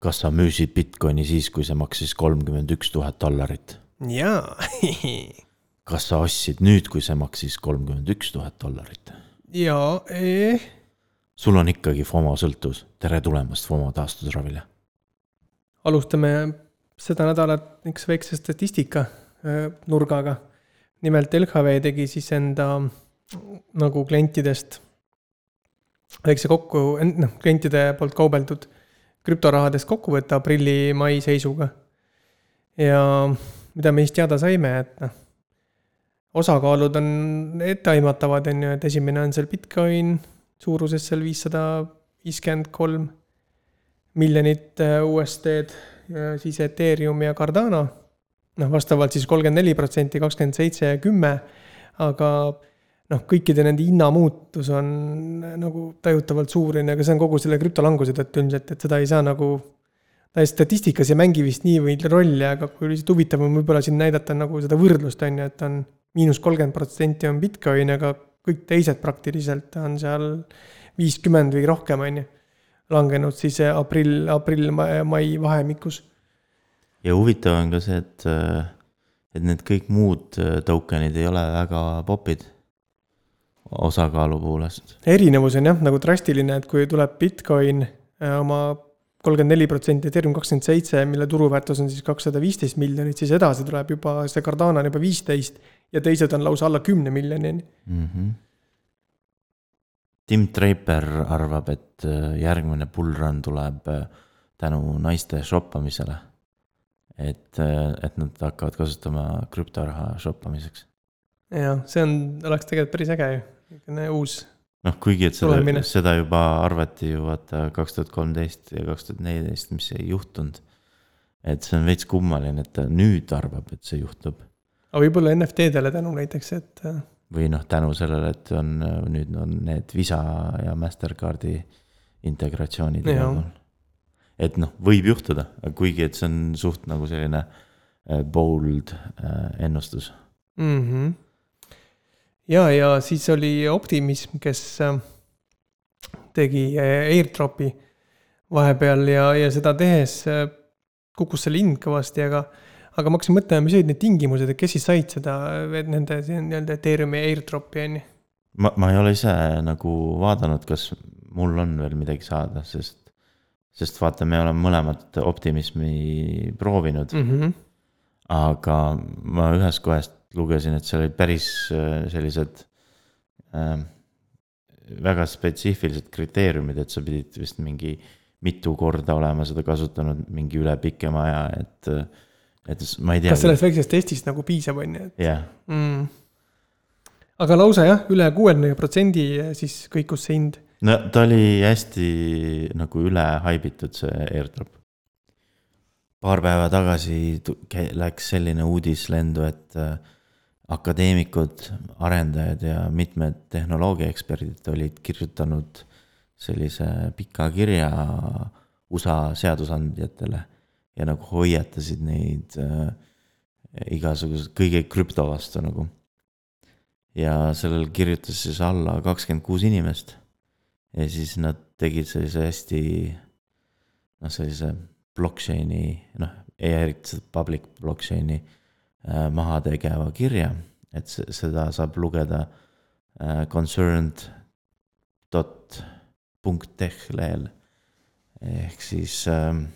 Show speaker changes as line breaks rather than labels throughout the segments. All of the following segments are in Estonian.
kas sa müüsid Bitcoini siis, kui see maksis kolmkümmend üks tuhat dollarit?
jaa
kas sa ostsid nüüd, kui see maksis kolmkümmend üks tuhat dollarit?
jaa eh.,
sul on ikkagi FOMO sõltuvus, tere tulemast FOMO taastusravile.
alustame seda nädalat üks väikse statistika äh, nurgaga. nimelt LHV tegi siis enda nagu klientidest väikse kokku, noh, klientide poolt kaubeldud krüptorahadest kokkuvõtte aprilli-mai seisuga. ja mida me siis teada saime, et noh, osakaalud on etteaimatavad, on ju, et esimene on seal Bitcoin suuruses seal viissada viiskümmend kolm miljonit äh, USD-d ja siis Ethereum ja Cardano. noh, vastavalt siis kolmkümmend neli protsenti, kakskümmend seitse ja kümme, aga noh, kõikide nende hinnamuutus on nagu tajutavalt suur, on ju, aga see on kogu selle krüptolanguse tõttu ilmselt, et seda ei saa nagu. ta statistikas ei mängi vist nii rolli, aga kui lihtsalt huvitav on võib-olla siin näidata nagu seda võrdlust, on ju, et on miinus kolmkümmend protsenti on Bitcoin, aga kõik teised praktiliselt on seal viiskümmend või rohkem, on ju. langenud siis aprill, aprill-mai vahemikus.
ja huvitav on ka see, et, et need kõik muud token'id ei ole väga popid osakaalu poolest.
erinevus on jah, nagu drastiline, et kui tuleb Bitcoin äh, oma kolmkümmend neli protsenti, Ethereum kakskümmend seitse, mille turuväärtus on siis kakssada viisteist miljonit, siis edasi tuleb juba, see Cardano on juba viisteist ja teised on lausa alla kümne miljoni
mm. -hmm. Tim Draper arvab, et äh, järgmine bull run tuleb äh, tänu naiste shoppamisele. et, et nad hakkavad kasutama krüptoraha shoppamiseks.
jah, see on, oleks tegelikult päris äge ju niisugune uus.
noh, kuigi, et seda, seda juba arvati ju vaata kaks tuhat kolmteist ja kaks tuhat neliteist, mis ei juhtunud. et see on veits kummaline, et ta nüüd arvab, et see juhtub.
aga võib-olla NFT-dele tänu näiteks, et. Äh,
või noh, tänu sellele, et on nüüd on need Visa ja Mastercardi integratsioonid. et noh, võib juhtuda, kuigi, et see on suht nagu selline äh, bold äh, ennustus
mm. -hmm ja, ja siis oli Optimism, kes äh, tegi äh, airdrop'i vahepeal ja, ja seda tehes äh, kukkus selle hind kõvasti, aga aga ma hakkasin mõtlema, mis olid need tingimused, et kes siis said seda, nende nii-öelda Ethereumi airdrop'i, on ju?
ma, ma ei ole ise nagu vaadanud, kas mul on veel midagi saada, sest, sest vaata, me oleme mõlemad optimismi proovinud mm. -hmm. aga ma ühest kohast lugesin, et seal olid päris äh, sellised äh, väga spetsiifilised kriteeriumid, et sa pidid vist mingi mitu korda olema seda kasutanud mingi üle pikema aja, et, et ma ei tea.
kas sellest väiksest testist nagu piisab, on ju,
et. jah
mm.. aga lausa jah, üle kuuekümne protsendi siis kõikus see hind.
no ta oli hästi nagu üle haibitud, see airdrop. paar päeva tagasi läks selline uudis lendu, et akadeemikud, arendajad ja mitmed tehnoloogiaeksperdid olid kirjutanud sellise pika kirja USA seadusandjatele ja nagu hoiatasid neid äh, igasuguse kõige krüpto vastu nagu. ja sellel kirjutas siis alla kakskümmend kuus inimest. ja siis nad tegid sellise hästi noh, sellise blockchain'i, noh, eriti seda public blockchain'i maha tegeva kirja, et seda saab lugeda äh, concerned dot punkt teh lehel. ehk siis ähm,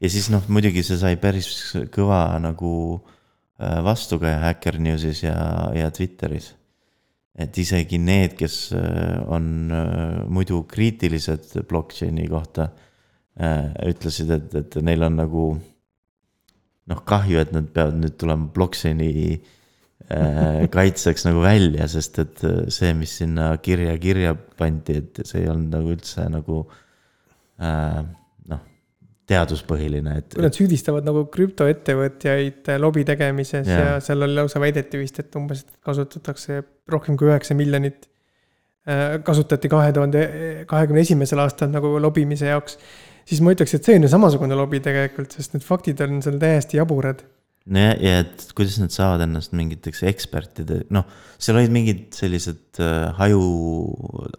ja siis noh, muidugi see sai päris kõva nagu äh, vastukaja Hacker Newsis ja, ja Twitteris. et isegi need, kes on muidu kriitilised blockchain'i kohta, ütlesid, et, et neil on nagu noh, kahju, et nad peavad nüüd tulema blockchain'i äh, kaitseks nagu välja, sest et äh, see, mis sinna kirja kirja pandi, et see ei olnud nagu üldse nagu äh, noh, teaduspõhiline, et.
Nad süüdistavad nagu krüptoettevõtjaid lobi tegemises ja. ja seal oli lausa väideti vist, et umbes kasutatakse rohkem kui üheksa miljonit. Äh, kasutati kahe tuhande kahekümne esimesel aastal nagu lobimise jaoks siis ma ütleks, et see on ju samasugune lobi tegelikult, sest need faktid on seal täiesti jaburad.
no ja, et kuidas nad saavad ennast mingiteks ekspertide, noh, seal olid mingid sellised äh, haju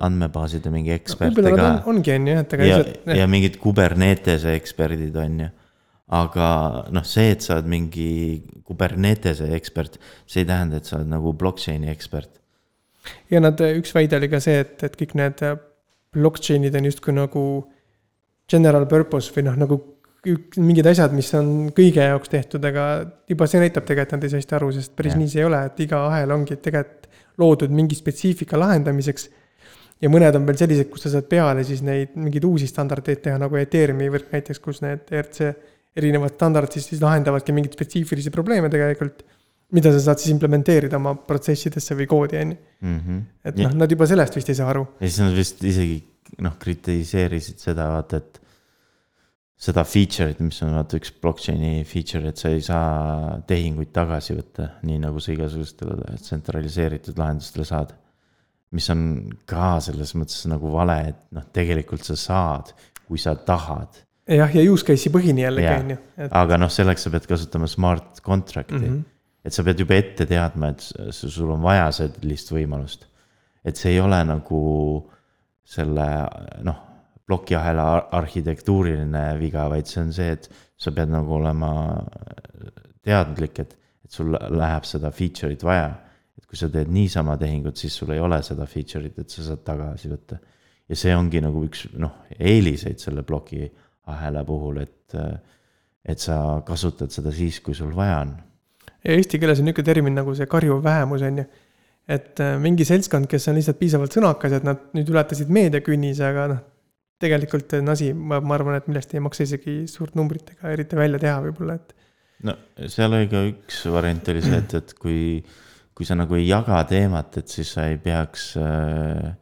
andmebaaside mingi eksperte
võib-olla
ka
on, ongi, on ju, et aga
ja,
lihtsalt,
ja mingid Kubernetese eksperdid on ju. aga noh, see, et sa oled mingi Kubernetese ekspert, see ei tähenda, et sa oled nagu blockchain'i ekspert.
ja nad, üks väide oli ka see, et, et kõik need blockchain'id on justkui nagu general purpose või noh, nagu mingid asjad, mis on kõige jaoks tehtud, aga juba see näitab tegelikult, et nad ei saa hästi aru, sest päris
Jah.
nii see ei ole, et iga ahel ongi tegelikult loodud mingi spetsiifika lahendamiseks. ja mõned on veel sellised, kus sa saad peale siis neid mingeid uusi standardeid teha, nagu Ethereumi võrk näiteks, kus need ERC erinevad standardid siis, siis lahendavadki mingeid spetsiifilisi probleeme tegelikult. Mida sa saad siis implementeerida oma protsessidesse või koodi, on ju.
Mhm.
et noh, nad juba sellest vist ei saa aru.
ja siis nad vist isegi noh, kritiseerisid seda, vaata, et seda feature'it, mis on vaata üks blockchain'i feature, et sa ei saa tehinguid tagasi võtta, nii nagu sa igasugustele tsentraliseeritud lahendustele saad. mis on ka selles mõttes nagu vale, et noh, tegelikult sa saad, kui sa tahad.
jah, ja use case'i põhine jällegi, on ju. et
aga noh, selleks sa pead kasutama smart contract'i mm. -hmm. Et sa pead juba ette teadma, et sul on vaja sellist võimalust. et see ei ole nagu selle noh, plokiahela ar- arhitektuuriline viga, vaid see on see, et sa pead nagu olema teadlik, et, et sul läheb seda feature'it vaja. et kui sa teed niisama tehingut, siis sul ei ole seda feature'it, et sa saad tagasi võtta. ja see ongi nagu üks noh, eeliseid selle plokiahela puhul, et, et sa kasutad seda siis, kui sul vaja on.
Ja eesti keeles on niisugune termin nagu see karjuv vähemus, on ju. et äh, mingi seltskond, kes on lihtsalt piisavalt sõnakas, et nad nüüd ületasid meediakünnise, aga noh. tegelikult on asi, ma, ma arvan, et millest ei maksa isegi suurt numbritega eriti välja teha võib-olla, et.
no seal oli ka üks variant oli see, et, et kui, kui sa nagu ei jaga teemat, et siis sa ei peaks äh,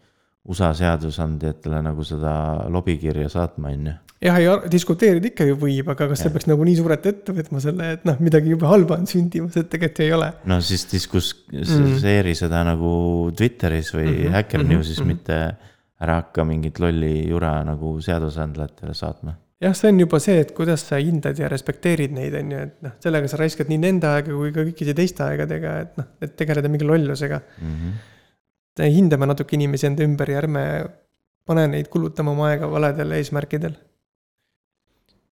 USA seadusandjatele nagu seda lobikirja saatma, on ju.
Jah, ja diskuteerida ikka ju võib, aga kas sa
Jah.
peaks nagu nii suurelt ette võtma selle, et noh, midagi jube halba on sündimas, et tegelikult ei ole.
no siis diskusseeri seda nagu Twitteris või mm
Mhm,
-hmm, Hacker
mhm,
Newsis mm,
mhm.
-hmm. mitte ära hakka mingit lolli jura nagu seadusandjatele saatma.
jah, see on juba see, et kuidas sa hindad ja respekteerid neid, on ju, et noh, sellega sa raiskad nii nende aega kui ka kõikide teiste aegadega, et noh, et tegeleda mingi lollusega.
Mm -hmm.
hindame natuke inimesi enda ümber ja ärme pane neid kulutama oma aega valedel eesmärkidel.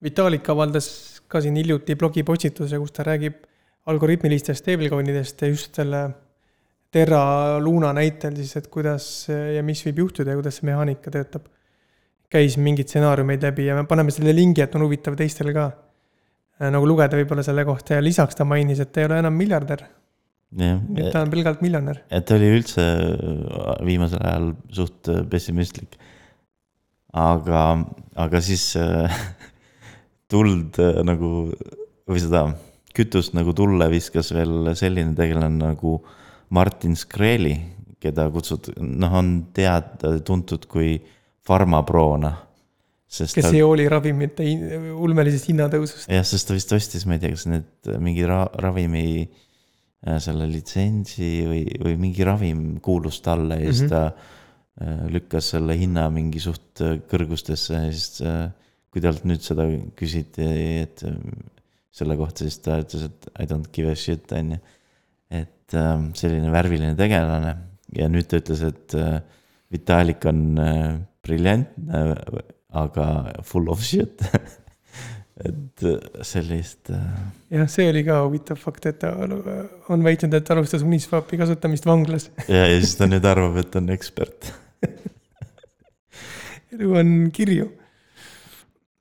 Vitalik avaldas ka siin hiljuti blogipostituse, kus ta räägib algoritmilistest stablecoin'idest ja just selle Terra Luna näitel siis, et kuidas ja mis võib juhtuda ja kuidas see mehaanika töötab. käis mingeid stsenaariumeid läbi ja me paneme selle lingi, et on huvitav teistel ka äh, nagu lugeda võib-olla selle kohta ja lisaks ta mainis, et ta ei ole enam miljardär, nüüd ta on pelgalt miljonär.
et ta oli üldse viimasel ajal suht pessimistlik. aga, aga siis äh, tuld äh, nagu või seda kütust nagu tulle viskas veel selline tegelane nagu Martin Skreli, keda kutsud, noh, on teada-tuntud kui farmaproona.
kes
ta,
ei hooli ravimite ulmelisest hinnatõusust.
jah, sest ta vist ostis, ma ei tea, kas need mingi ra ravimi äh, selle litsentsi või, või mingi ravim kuulus talle ja siis
Mhm.
ta äh, lükkas selle hinna mingi suht äh, kõrgustesse ja siis äh, kui talt nüüd seda küsiti, et äh, selle kohta, siis ta ütles, et I don't give a shit, on ju. et äh, selline värviline tegelane ja nüüd ta ütles, et äh, Vitalik on äh, briljantne, aga full of shit et äh, sellist äh,
jah, see oli ka huvitav fakt, et ta on väitnud, et alustas Uniswapi kasutamist vanglas.
ja, ja siis ta nüüd arvab, et on ekspert.
elu on kirju.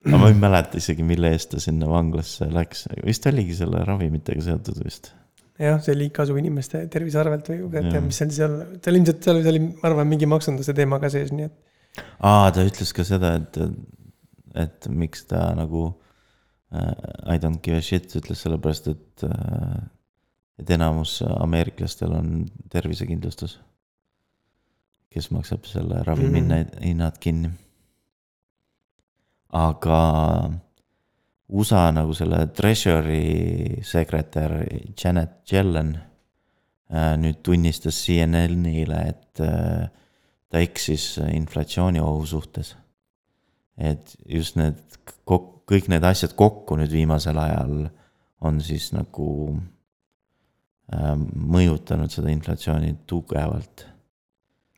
Aga ma ei mäleta isegi, mille eest ta sinna vanglasse läks, vist oligi selle ravimitega seotud vist.
jah, see liigkasu inimeste tervise arvelt või
Jah.
teab, mis seal seal, seal ilmselt seal, oli, ma arvan, mingi maksunduse teema ka sees, nii et.
aa, ta ütles ka seda, et, et miks ta nagu äh, I don't give a shit ütles sellepärast, et äh, et enamus ameeriklastel on tervisekindlustus. kes maksab selle ravimi
Mhm.
mm. hinnad kinni. Aga USA nagu selle treasury sekretär Janet Yellen äh, nüüd tunnistas CNN-ile, et äh, ta eksis inflatsiooni ohu suhtes. et just need kok-, kõik need asjad kokku nüüd viimasel ajal on siis nagu äh, mõjutanud seda inflatsiooni tugevalt.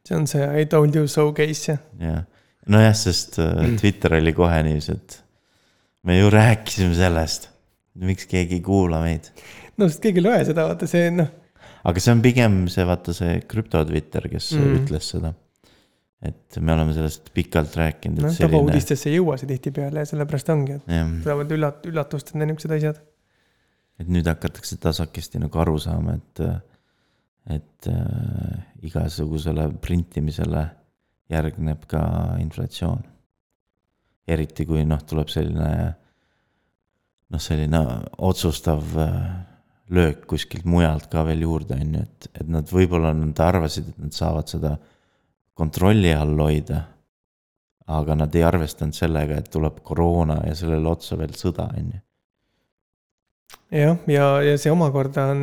see on see I told you so case jah?
jah, nojah, sest äh, Twitter oli kohe niiviisi, et me ju rääkisime sellest, miks keegi ei kuula meid.
no sest keegi ei loe seda, vaata see noh.
aga see on pigem see, vaata see krüpto Twitter, kes mm. ütles seda et me oleme sellest pikalt rääkinud.
noh, tavauudistesse ei jõua see tihtipeale ja sellepärast ongi, et tulevad üllat-, üllatustena niisugused asjad.
et nüüd hakatakse tasakesti nagu aru saama, et, et äh, igasugusele printimisele järgneb ka inflatsioon. eriti kui noh, tuleb selline noh, selline otsustav äh, löök kuskilt mujalt ka veel juurde, on ju, et, et nad võib-olla nad arvasid, et nad saavad seda kontrolli all hoida. aga nad ei arvestanud sellega, et tuleb koroona ja sellele otsa veel sõda, on ju.
jah, ja, ja see omakorda on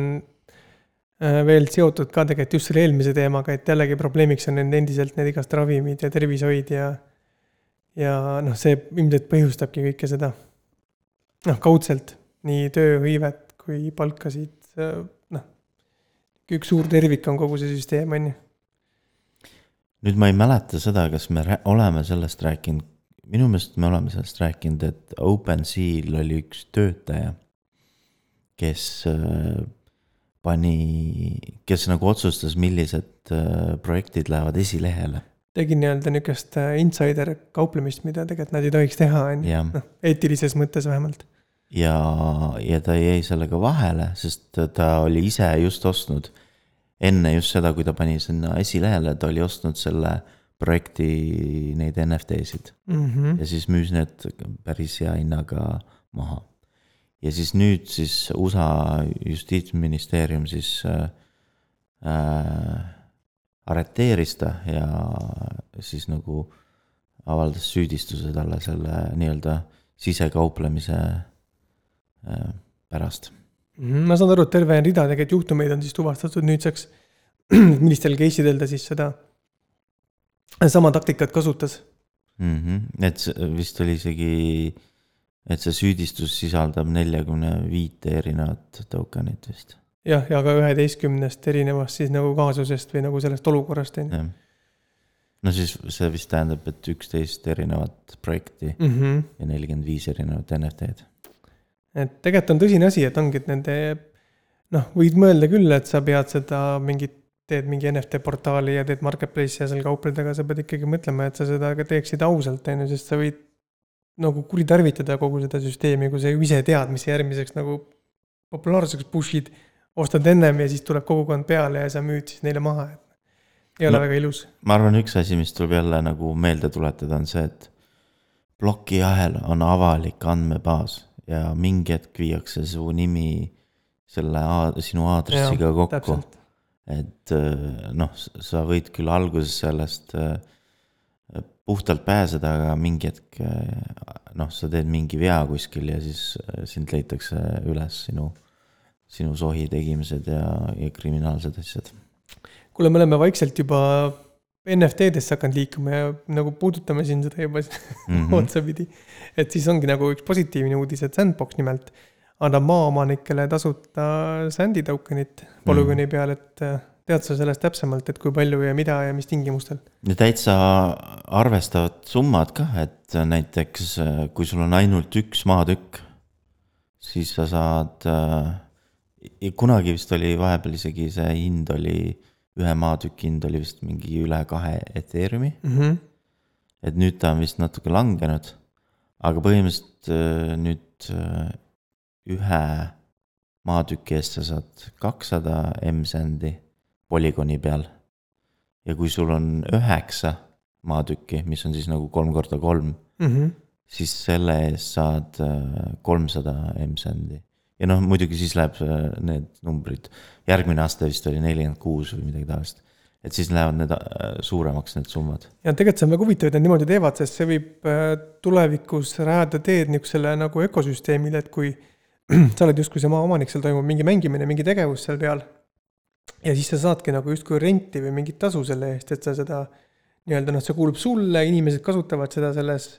veel seotud ka tegelikult just selle eelmise teemaga, et jällegi probleemiks on endiselt need igast ravimid ja tervishoid ja. ja noh, see ilmselt põhjustabki kõike seda. noh, kaudselt nii tööhõivet kui palkasid, äh, noh. üks suur tervik on kogu see süsteem, on ju
nüüd ma ei mäleta seda, kas me oleme sellest rääkinud, minu meelest me oleme sellest rääkinud, et OpenSeal oli üks töötaja, kes äh, pani, kes nagu otsustas, millised äh, projektid lähevad esilehele.
tegi nii-öelda niisugust äh, insider kauplemist, mida tegelikult nad ei tohiks teha, on ju, noh, eetilises mõttes vähemalt.
ja, ja ta jäi sellega vahele, sest ta oli ise just ostnud enne just seda, kui ta pani sinna esilehele, ta oli ostnud selle projekti neid NFT-sid mm. -hmm. ja siis müüs need päris hea hinnaga maha. Ja siis nüüd siis USA justiitsministeerium siis äh, äh, arreteeris ta ja siis nagu avaldas süüdistuse talle selle nii-öelda sisekauplemise äh, pärast
Mhm, ma saan aru, et terve rida tegelikult juhtumeid on siis tuvastatud nüüdseks, millistel case idel ta siis seda sama taktikat kasutas
mm. -hmm. et vist oli isegi, et see süüdistus sisaldab neljakümne viite erinevat tokenit vist.
jah, ja ka üheteistkümnest erinevast siis nagu kaasusest või nagu sellest olukorrast on ju.
no siis see vist tähendab, et üksteist erinevat projekti mm -hmm. ja nelikümmend viis erinevat NFT-d
et tegelikult on tõsine asi, et ongi, et nende noh, võid mõelda küll, et sa pead seda mingit, teed mingi NFT portaali ja teed marketplace'i ja seal kaupled, aga sa pead ikkagi mõtlema, et sa seda ka teeksid ausalt, on ju, sest sa võid nagu kuritarvitada kogu seda süsteemi, kui sa ju ise tead, mis järgmiseks nagu populaarsuseks push'id, ostad ennem ja siis tuleb kogukond peale ja sa müüd siis neile maha, et ei ole no, väga ilus.
ma arvan, üks asi, mis tuleb jälle nagu meelde tuletada, on see, et plokiahel on avalik andmebaas ja mingi hetk viiakse su nimi selle sinu aadressiga kokku. et noh, sa võid küll alguses sellest äh, puhtalt pääseda, aga mingi hetk äh, noh, sa teed mingi vea kuskil ja siis sind leitakse üles sinu, sinu sohi tegimised ja, ja kriminaalsed asjad.
kuule, me oleme vaikselt juba NFT-desse hakanud liikuma ja nagu puudutame siin seda juba mm -hmm. otsapidi. et siis ongi nagu üks positiivne uudis, et Sandbox nimelt annab maaomanikele tasuta Sandi token'it polügooni mm -hmm. peal, et äh, tead sa sellest täpsemalt, et kui palju ja mida ja mis tingimustel?
no täitsa arvestavad summad kah, et näiteks äh, kui sul on ainult üks maatükk, siis sa saad äh,, kunagi vist oli vahepeal isegi see hind oli ühe maatüki hind oli vist mingi üle kahe Ethereumi mm. -hmm. et nüüd ta on vist natuke langenud. aga põhimõtteliselt äh, nüüd äh, ühe maatüki eest sa saad kakssada M-sendi polügooni peal. ja kui sul on üheksa maatükki, mis on siis nagu kolm korda kolm mm, -hmm. siis selle eest saad äh, kolmsada M-sendi ja noh, muidugi siis läheb need numbrid, järgmine aasta vist oli nelikümmend kuus või midagi taolist. et siis lähevad need äh, suuremaks, need summad.
ja tegelikult see on väga huvitav, et nad niimoodi teevad, sest see võib äh, tulevikus rajada teed niisugusele nagu ökosüsteemile, et kui sa oled justkui see maaomanik, seal toimub mingi mängimine, mingi tegevus seal peal. Ja siis sa saadki nagu justkui renti või mingit tasu selle eest, et sa seda nii-öelda noh, see kuulub sulle, inimesed kasutavad seda selles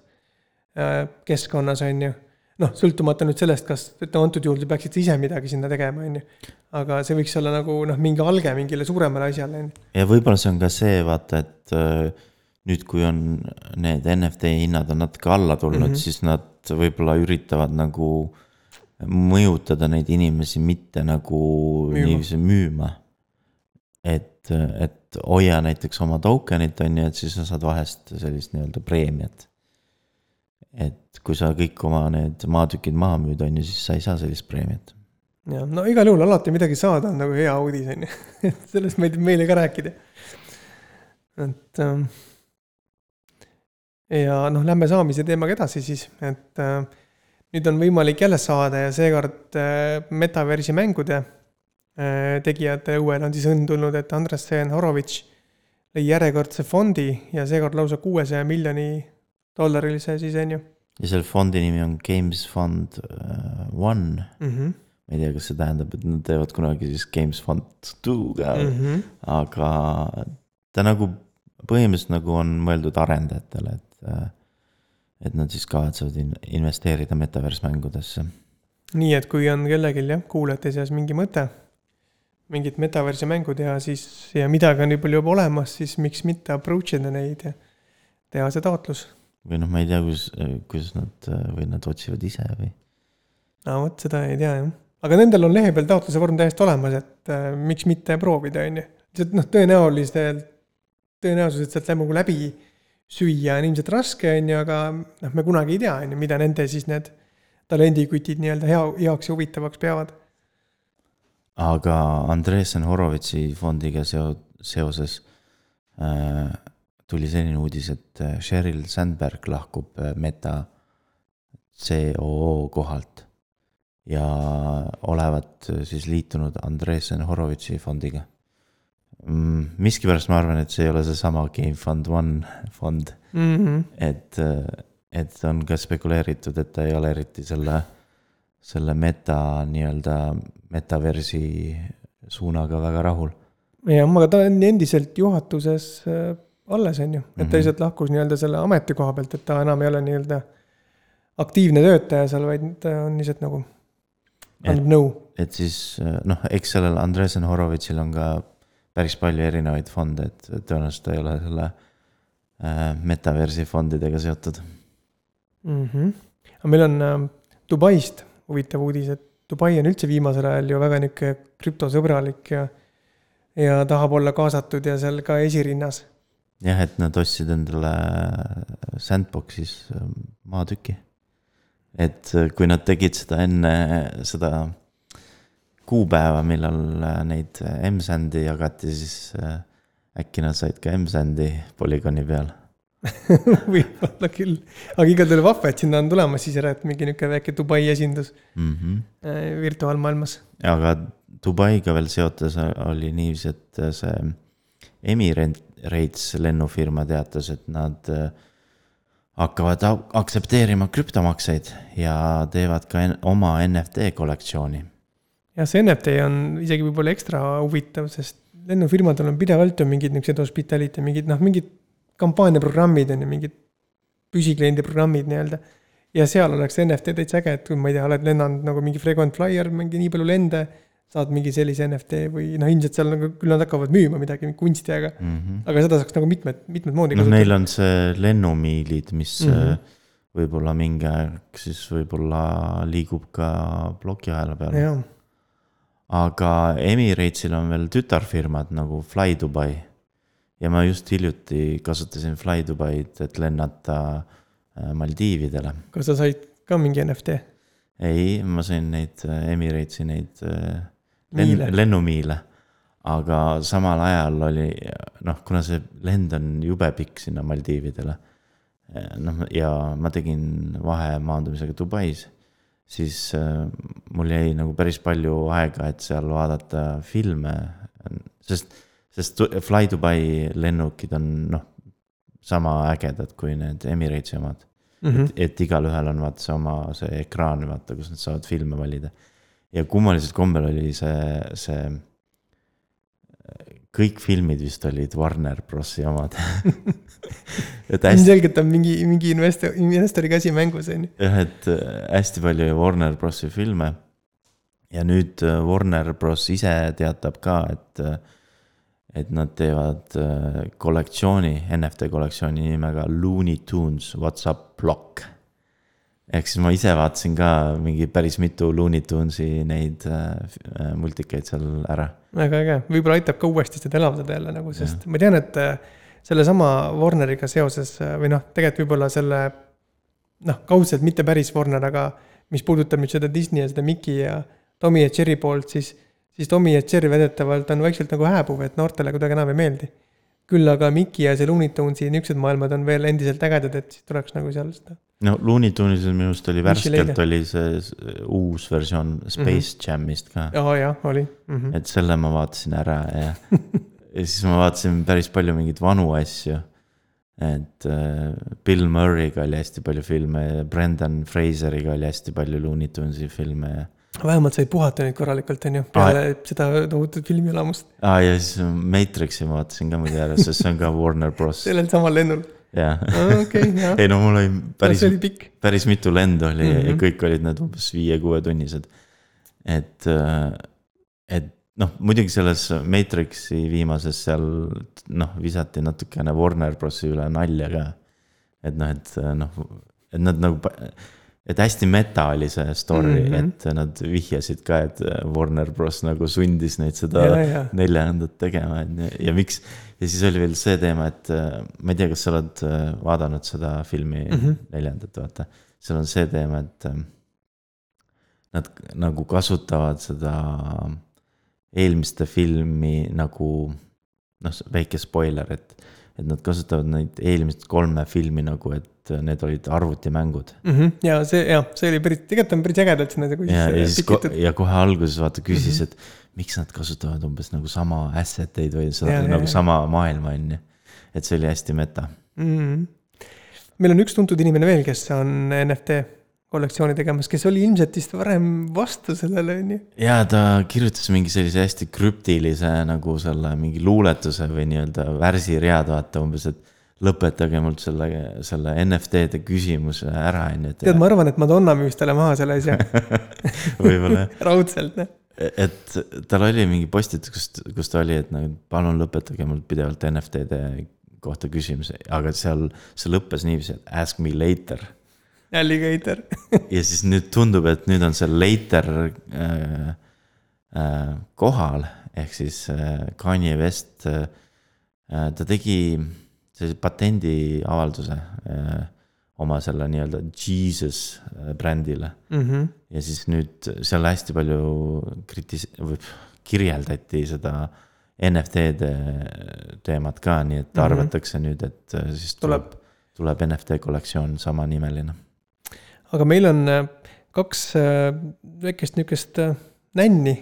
äh, keskkonnas, on ju noh, sõltumata nüüd sellest, kas, ütleme antud juhul te peaksite ise midagi sinna tegema, on ju. aga see võiks olla nagu noh, mingi alge mingile suuremale asjale, on ju.
ja võib-olla see on ka see, vaata, et äh, nüüd, kui on need NFT hinnad on natuke alla tulnud mm. -hmm. siis nad võib-olla üritavad nagu mõjutada neid inimesi mitte nagu niiviisi müüma. et, et hoia näiteks oma token'it on ju, et siis sa saad vahest sellist nii-öelda preemiat. et kui sa kõik oma need maatükid maha müüd, on ju, siis sa ei saa sellist preemiat.
ja no igal juhul alati midagi saada on nagu hea uudis, on ju. et sellest meeldib meile ka rääkida. et ähm, ja noh, lähme saamise teemaga edasi siis, et äh, nüüd on võimalik jälle saada ja seekord äh, metaversi mängude tegijate õuel on siis õnn tulnud, et Andres Seen Horovitš lõi järjekordse fondi ja seekord lausa kuuesaja miljoni dollarilise siis on ju
ja selle fondi nimi on Games Fund äh, One
mm. -hmm.
ma ei tea, kas see tähendab, et nad teevad kunagi siis Games Fund Two ka mm,
Mm -hmm.
aga ta nagu põhimõtteliselt nagu on mõeldud arendajatele, et. et nad siis kavatsevad in- investeerida metaverse mängudesse.
nii et kui on kellelgi jah, kuulajate seas mingi mõte, mingit metaversi mängu teha, siis ja midagi on nii palju juba olemas, siis miks mitte approach ida neid ja teha see taotlus.
või noh, ma ei tea, kus, kuidas nad või nad otsivad ise või.
no vot, seda ei tea jah. aga nendel on lehe peal taotluse vorm täiesti olemas, et äh, miks mitte proovida, on ju. lihtsalt noh, tõenäoliselt, tõenäosus, et sealt nagu läbi süüa on ilmselt raske, on ju, aga noh, me kunagi ei tea, on ju, mida nende siis need talendikutid nii-öelda hea, heaks ja huvitavaks peavad.
Aga Andresen Horovitsi fondiga seo-, seoses äh, tuli selline uudis, et äh, Sheryl Sandberg lahkub äh, Meta COO kohalt. ja olevat äh, siis liitunud Andresen Horovitsi fondiga mm,. miskipärast ma arvan, et see ei ole seesama Game Fund One fond,
Mm -hmm.
et, et on ka spekuleeritud, et ta ei ole eriti selle, selle meta nii-öelda metaversi suunaga väga rahul.
jah, aga ta on endiselt juhatuses äh, alles, on ju, et ta
Mhm.
lihtsalt lahkus nii-öelda selle ametikoha pealt, et ta enam ei ole nii-öelda aktiivne töötaja seal, vaid ta on lihtsalt nagu annab nõu.
et siis noh, eks sellel Andresen Horovitšil on ka päris palju erinevaid fonde, et tõenäoliselt ta ei ole selle äh, metaversi fondidega seotud.
mm. -hmm. aga meil on äh, Dubaist huvitav uudis, et Dubai on üldse viimasel ajal ju väga nihuke krüptosõbralik ja, ja tahab olla kaasatud ja seal ka esirinnas.
jah, et nad ostsid endale Sandboxis äh, maatüki. et äh, kui nad tegid seda enne seda kuupäeva, millal äh, neid M-Sandi jagati, siis äkki nad said ka M-Sandi polügooni peal.
võib-olla küll, aga igal juhul vahva, et sinna on tulemas siis ära, et mingi nihuke väike Dubai esindus
Mm -hmm.
äh, virtuaalmaailmas.
aga Dubaiga veel seotes oli niiviisi, et see Emirates lennufirma teatas, et nad äh, hakkavad aktsepteerima krüptomakseid ja teevad ka oma NFT kollektsiooni.
jah, see NFT on isegi võib-olla ekstra huvitav, sest lennufirmadel on pidevalt ju mingid niisugused hospitality, mingid noh, mingid kampaaniaprogrammid on ju, mingid püsikliendi programmid nii-öelda. ja seal oleks NFT täitsa äge, et kui ma ei tea, oled lennanud nagu mingi frequent flyer, mingi nii palju lende, saad mingi sellise NFT või noh, ilmselt seal nagu küll nad hakkavad müüma midagi, kunsti, aga, aga seda saaks nagu mitmed, mitmed moodi
noh, neil on see lennumiilid, mis mm. -hmm. võib-olla mingi aeg siis võib-olla liigub ka plokiahela peale. aga Emirates'il on veel tütarfirmad nagu Fly Dubai. Ja ma just hiljuti kasutasin Fly Dubai'd, et lennata äh, Maldiividele.
kas sa said ka mingi NFT?
ei, ma sain neid äh, Emirates'i neid äh, lenn, lennumiile. aga samal ajal oli noh, kuna see lend on jube pikk sinna Maldiividele. noh, ja ma tegin vahemaandumisega Dubais, siis mul jäi nagu päris palju aega, et seal vaadata filme, sest, sest Fly Dubai lennukid on noh, sama ägedad kui need Emirates'i omad
Mm -hmm.
et, et igalühel on vaata see oma see ekraan, vaata, kus nad saavad filme valida. ja kummalisel kombel oli see, see kõik filmid vist olid Warner Brosi omad et hästi,
ilmselgelt on mingi, mingi investor, investori käsi mängus on ju.
jah, et äh, hästi palju Warner Brosi filme. ja nüüd äh, Warner Bros ise teatab ka, et, et nad teevad äh, kollektsiooni, NFT kollektsiooni nimega Looney Tunes What's Up Block. ehk siis ma ise vaatasin ka mingi päris mitu Looney Tunesi neid äh, äh, multikeid seal ära.
väga äge, võib-olla aitab ka uuesti seda elavdada jälle nagu, sest ma tean, et äh, sellesama Warneriga seoses või noh, tegelikult võib-olla selle noh, kaudselt mitte päris Warner, aga mis puudutab nüüd seda Disney ja seda Mickey ja Tommy ja Jerry poolt, siis, siis Tommy ja Jerry väidetavalt on vaikselt nagu hääbuv, et noortele kuidagi enam ei meeldi. küll aga Mickey ja see Looney Tunesi niisugused maailmad on veel endiselt ägedad, et siis tuleks nagu seal seda.
no Looney Tunesil minu arust oli värskelt oli see uus versioon Space mm -hmm. Jamist ka.
aa jah, oli mm. -hmm.
et selle ma vaatasin ära ja, ja siis ma vaatasin päris palju mingeid vanu asju. et äh, Bill Murray'ga oli hästi palju filme ja Brendan Fraseriga oli hästi palju Looney Tunesi filme ja.
Vähemalt said puhata nüüd korralikult, on ju, peale seda tohutut filmielamust
aa ah, ja siis Matrixi ma vaatasin ka muidu ära, sest see on ka Warner Bros.
sellel samal lennul.
jah, ei no mul oli päris
pikk.
päris mitu lendu oli mm -hmm. ja
Mhm.
kõik olid need umbes viie-kuuetunnised. et, et noh, muidugi selles Matrixi viimases seal noh, visati natukene Warner Brosi üle nalja ka. et noh, et noh, et nad nagu, et hästi meta oli see story mm. -hmm. et nad vihjasid ka, et Warner Bros nagu sundis neid seda
ja, ja,
neljandat tegema, et ja, miks. ja siis oli veel see teema, et äh, ma ei tea, kas sa oled äh, vaadanud seda filmi mm. -hmm. neljandat, vaata. seal on see teema, et äh, nad nagu kasutavad seda eelmiste filmi nagu noh, väike spoiler, et, et nad kasutavad neid eelmist kolme filmi nagu, et need olid arvutimängud.
ja see, jah, see oli päris, tegelikult on päris ägedalt sinna nagu
ja, ja siis ko ja kohe alguses vaata küsis mm. -hmm. et miks nad kasutavad umbes nagu sama asset eid või seda
Ja, ja,
nagu
ja.
sama maailma on ju. et see oli hästi meta.
Mhm. meil on üks tuntud inimene veel, kes on NFT kollektsiooni tegemas, kes oli ilmselt vist varem vastu sellele, on ju.
ja ta kirjutas mingi sellise hästi krüptilise nagu selle mingi luuletuse või nii-öelda värsiread, vaata umbes, et lõpetage mult selle, selle NFT-de küsimuse ära, on ju.
tead, ma arvan, et Madonna müüs talle maha selle asja,
võib-olla
raudselt, noh.
et tal oli mingi postitus, kus, kus ta oli, et nagu palun lõpetage mul pidevalt NFT-de kohta küsimusi, aga seal see lõppes niiviisi, et ask me later.
Alligator.
ja siis nüüd tundub, et nüüd on see later äh, äh, kohal, ehk siis äh, Kanye West äh,, ta tegi sellise patendiavalduse äh, oma selle nii-öelda Jesus äh, brändile
Mhm.
ja siis nüüd seal hästi palju kritis-, või kirjeldati seda NFT-de teemat ka, nii et
Mhm.
arvatakse nüüd, et äh, siis tuleb, tuleb NFT kollektsioon samanimeline.
Aga meil on äh, kaks äh, väikest niisugust äh, nänni,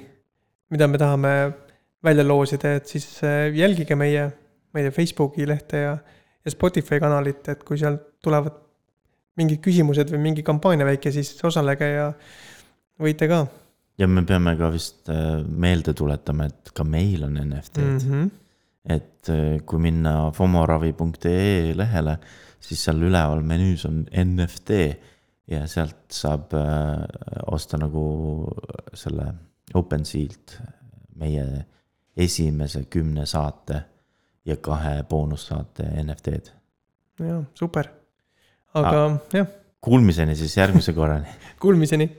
mida me tahame välja loosida, et siis jälgige meie, meie Facebooki lehte ja, ja Spotify kanalit, et kui seal tulevad mingid küsimused või mingi kampaania väike, siis osalege ja võite ka
ja me peame ka vist meelde tuletama, et ka meil on NFT-d mm,
mm.
-hmm. et kui minna fomoravi.ee lehele, siis seal üleval menüüs on NFT ja sealt saab äh, osta nagu selle OpenSealt meie esimese kümne saate ja kahe boonussaate NFT-d.
jaa, super. aga ah. jah,
Kuulmiseni siis järgmise korrani.
kuulmiseni